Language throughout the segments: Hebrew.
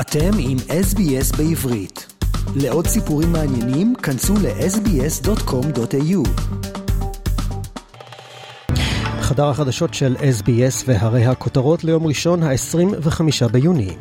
אתם עם SBS בעברית. לעוד סיפורים מעניינים, כנסו ל-sbs.com.au. חדר החדשות של SBS והרי הכותרות ליום ראשון, ה-25 ביוני.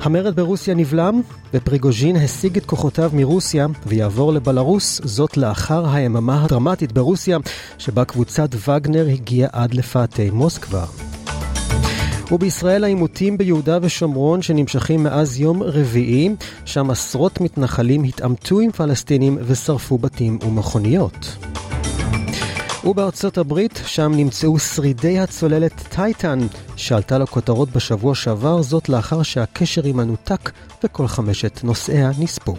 המרד ברוסיה נבלם, ופריגוז'ין השיג את כוחותיו מרוסיה ויעבור לבלארוס, זאת לאחר היממה הדרמטית ברוסיה, שבה קבוצת וגנר הגיעה עד לפאתי מוסקבה. ובישראל העימותים ביהודה ושומרון שנמשכים מאז יום רביעי, שם עשרות מתנחלים התעמתו עם פלסטינים ושרפו בתים ומכוניות. ובארצות הברית, שם נמצאו שרידי הצוללת טייטן, שעלתה לכותרות בשבוע שעבר, זאת לאחר שהקשר עימה נותק וכל חמשת נוסעיה נספו.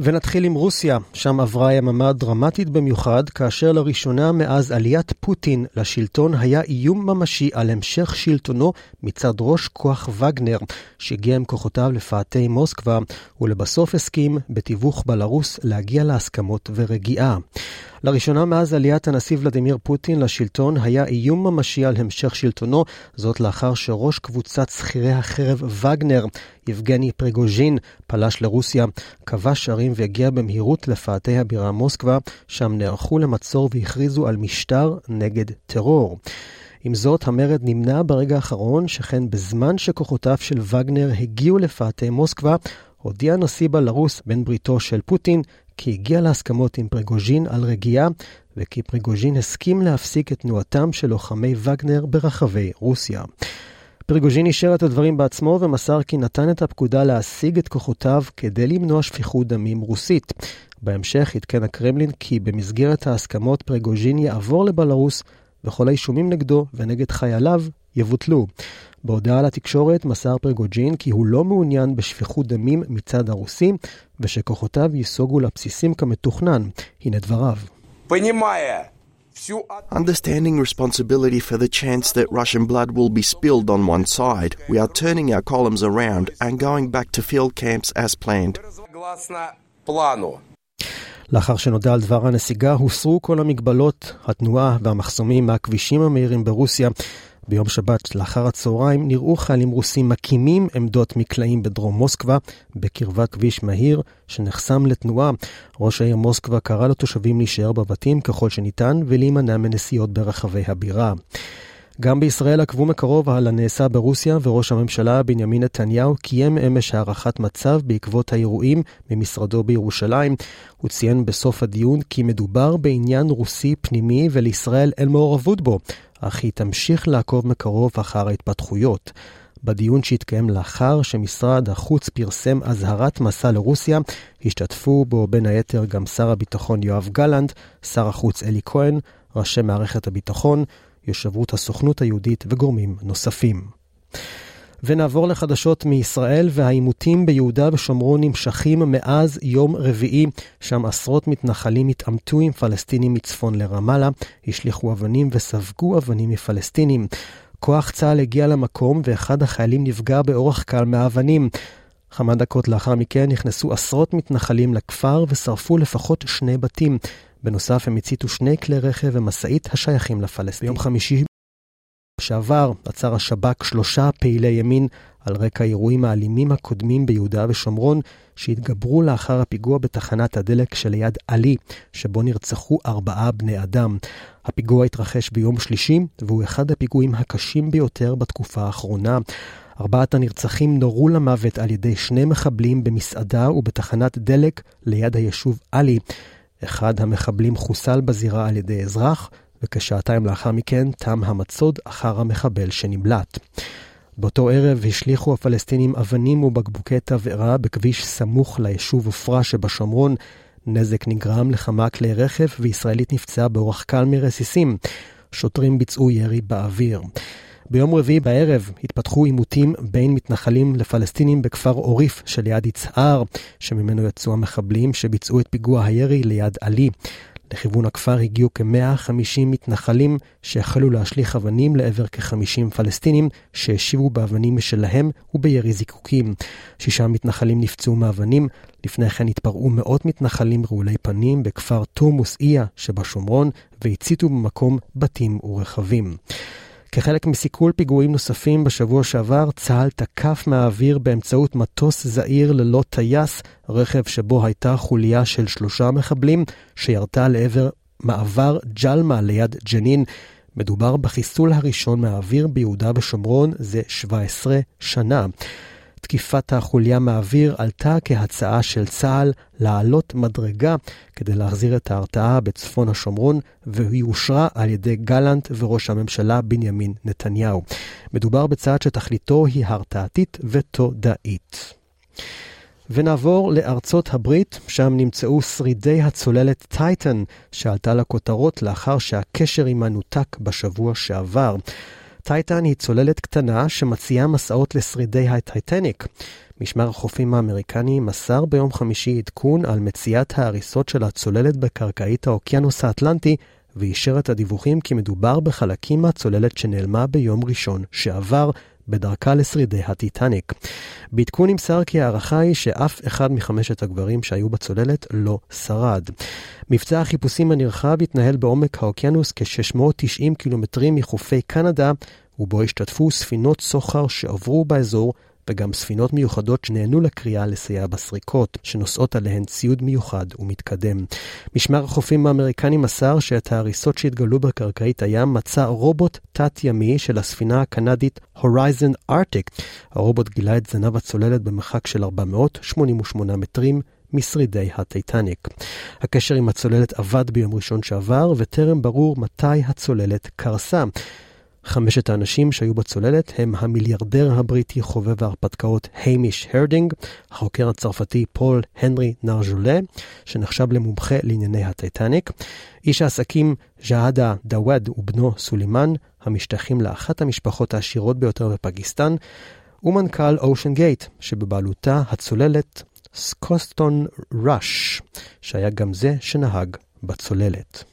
ונתחיל עם רוסיה, שם עברה יממה דרמטית במיוחד, כאשר לראשונה מאז עליית פוטין לשלטון היה איום ממשי על המשך שלטונו מצד ראש כוח וגנר, שהגיע עם כוחותיו לפאתי מוסקבה, ולבסוף הסכים, בתיווך בלרוס, להגיע להסכמות ורגיעה. לראשונה מאז עליית הנשיא ולדימיר פוטין לשלטון היה איום ממשי על המשך שלטונו, זאת לאחר שראש קבוצת שכירי החרב וגנר, יבגני פריגוז'ין, פלש לרוסיה, כבש ערים והגיע במהירות לפאתי הבירה מוסקבה, שם נערכו למצור והכריזו על משטר נגד טרור. עם זאת, המרד נמנע ברגע האחרון, שכן בזמן שכוחותיו של וגנר הגיעו לפאתי מוסקבה, הודיע נשיא בלרוס, בן בריתו של פוטין, כי הגיע להסכמות עם פריגוז'ין על רגיעה, וכי פריגוז'ין הסכים להפסיק את תנועתם של לוחמי וגנר ברחבי רוסיה. פריגוז'ין אישר את הדברים בעצמו ומסר כי נתן את הפקודה להשיג את כוחותיו כדי למנוע שפיכות דמים רוסית. בהמשך עדכן הקרמלין כי במסגרת ההסכמות פריגוז'ין יעבור לבלארוס וכל האישומים נגדו ונגד חייליו יבוטלו. בהודעה לתקשורת מסר פרגוג'ין כי הוא לא מעוניין בשפיכות דמים מצד הרוסים, ושכוחותיו ייסוגו לבסיסים כמתוכנן. הנה דבריו. Understanding responsibility for the chance that Russian blood will be spilled on one side, we are turning our columns around and going back to field camps as planned. לאחר שנודע על דבר הנסיגה, הוסרו כל המגבלות, התנועה והמחסומים מהכבישים המהירים ברוסיה, ביום שבת לאחר הצהריים נראו חיילים רוסים מקימים עמדות מקלעים בדרום מוסקבה, בקרבת כביש מהיר שנחסם לתנועה. ראש העיר מוסקבה קרא לתושבים להישאר בבתים ככל שניתן ולהימנע מנסיעות ברחבי הבירה. גם בישראל עקבו מקרוב על הנעשה ברוסיה, וראש הממשלה בנימין נתניהו קיים אמש הערכת מצב בעקבות האירועים ממשרדו בירושלים. הוא ציין בסוף הדיון כי מדובר בעניין רוסי פנימי ולישראל אין מעורבות בו, אך היא תמשיך לעקוב מקרוב אחר ההתפתחויות. בדיון שהתקיים לאחר שמשרד החוץ פרסם אזהרת מסע לרוסיה, השתתפו בו בין היתר גם שר הביטחון יואב גלנט, שר החוץ אלי כהן, ראשי מערכת הביטחון, יושבות הסוכנות היהודית וגורמים נוספים. ונעבור לחדשות מישראל, והעימותים ביהודה ושומרון נמשכים מאז יום רביעי, שם עשרות מתנחלים התעמתו עם פלסטינים מצפון לרמאללה, השליכו אבנים וספגו אבנים מפלסטינים. כוח צה"ל הגיע למקום ואחד החיילים נפגע באורח קל מהאבנים. כמה דקות לאחר מכן נכנסו עשרות מתנחלים לכפר ושרפו לפחות שני בתים. בנוסף, הם הציתו שני כלי רכב ומשאית השייכים לפלסטינים. ביום חמישי שעבר עצר השב"כ שלושה פעילי ימין על רקע האירועים האלימים הקודמים ביהודה ושומרון, שהתגברו לאחר הפיגוע בתחנת הדלק שליד עלי, שבו נרצחו ארבעה בני אדם. הפיגוע התרחש ביום שלישי, והוא אחד הפיגועים הקשים ביותר בתקופה האחרונה. ארבעת הנרצחים נורו למוות על ידי שני מחבלים במסעדה ובתחנת דלק ליד היישוב עלי. אחד המחבלים חוסל בזירה על ידי אזרח, וכשעתיים לאחר מכן תם המצוד אחר המחבל שנמלט. באותו ערב השליכו הפלסטינים אבנים ובקבוקי תבערה בכביש סמוך ליישוב עופרה שבשומרון. נזק נגרם לכמה כלי רכב וישראלית נפצעה באורח קל מרסיסים. שוטרים ביצעו ירי באוויר. ביום רביעי בערב התפתחו עימותים בין מתנחלים לפלסטינים בכפר עוריף שליד יצהר, שממנו יצאו המחבלים שביצעו את פיגוע הירי ליד עלי. לכיוון הכפר הגיעו כ-150 מתנחלים שהחלו להשליך אבנים לעבר כ-50 פלסטינים שהשיבו באבנים משלהם ובירי זיקוקים. שישה מתנחלים נפצעו מאבנים, לפני כן התפרעו מאות מתנחלים רעולי פנים בכפר תורמוס איה שבשומרון והציתו במקום בתים ורכבים. כחלק מסיכול פיגועים נוספים בשבוע שעבר, צה"ל תקף מהאוויר באמצעות מטוס זעיר ללא טייס, רכב שבו הייתה חוליה של שלושה מחבלים, שירתה לעבר מעבר ג'למה ליד ג'נין. מדובר בחיסול הראשון מהאוויר ביהודה ושומרון זה 17 שנה. תקיפת החוליה מהאוויר עלתה כהצעה של צה"ל לעלות מדרגה כדי להחזיר את ההרתעה בצפון השומרון, והיא אושרה על ידי גלנט וראש הממשלה בנימין נתניהו. מדובר בצעד שתכליתו היא הרתעתית ותודעית. ונעבור לארצות הברית, שם נמצאו שרידי הצוללת טייטן, שעלתה לכותרות לאחר שהקשר עימה נותק בשבוע שעבר. טייטן היא צוללת קטנה שמציעה מסעות לשרידי הטייטניק. משמר החופים האמריקני מסר ביום חמישי עדכון על מציאת ההריסות של הצוללת בקרקעית האוקיינוס האטלנטי, ואישר את הדיווחים כי מדובר בחלקים מהצוללת שנעלמה ביום ראשון שעבר, בדרכה לשרידי הטיטניק. בעדכון נמסר כי ההערכה היא שאף אחד מחמשת הגברים שהיו בצוללת לא שרד. מבצע החיפושים הנרחב התנהל בעומק האוקיינוס כ-690 קילומטרים מחופי קנדה, ובו השתתפו ספינות סוחר שעברו באזור וגם ספינות מיוחדות שנהנו לקריאה לסייע בסריקות, שנושאות עליהן ציוד מיוחד ומתקדם. משמר החופים האמריקני מסר שאת ההריסות שהתגלו בקרקעית הים מצא רובוט תת-ימי של הספינה הקנדית Horizon Arctic. הרובוט גילה את זנב הצוללת במרחק של 488 מטרים. משרידי הטיטניק. הקשר עם הצוללת עבד ביום ראשון שעבר, וטרם ברור מתי הצוללת קרסה. חמשת האנשים שהיו בצוללת הם המיליארדר הבריטי חובב ההרפתקאות המיש הרדינג, החוקר הצרפתי פול הנרי נרז'ולה, שנחשב למומחה לענייני הטיטניק, איש העסקים שהזאדה דאווד ובנו סולימן, המשתייכים לאחת המשפחות העשירות ביותר בפקיסטן, ומנכ"ל אושן גייט, שבבעלותה הצוללת סטוקטון ראש, שהיה גם זה שנהג בצוללת.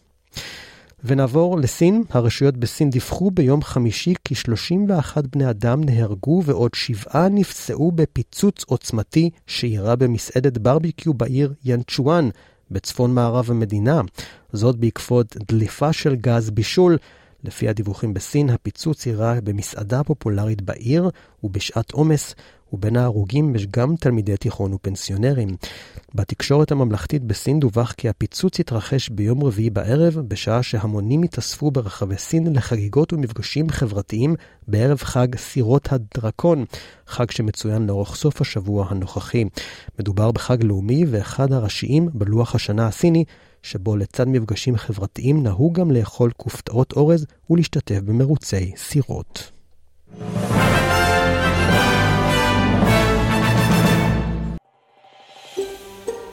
ונעבור לסין. הרשויות בסין דיווחו ביום חמישי כי 31 בני אדם נהרגו ועוד שבעה נפצעו בפיצוץ עוצמתי שאירע במסעדת ברביקיו בעיר ינצ'ואן, בצפון מערב המדינה. זאת בעקבות דליפה של גז בישול. לפי הדיווחים בסין, הפיצוץ אירע במסעדה פופולרית בעיר ובשעת עומס, ובין ההרוגים יש גם תלמידי תיכון ופנסיונרים. בתקשורת הממלכתית בסין דווח כי הפיצוץ התרחש ביום רביעי בערב, בשעה שהמונים התאספו ברחבי סין לחגיגות ומפגשים חברתיים בערב חג סירות הדרקון, חג שמצוין לאורך סוף השבוע הנוכחי. מדובר בחג לאומי ואחד הראשיים בלוח השנה הסיני, שבו לצד מפגשים חברתיים נהוג גם לאכול כופתאות אורז ולהשתתף במרוצי סירות.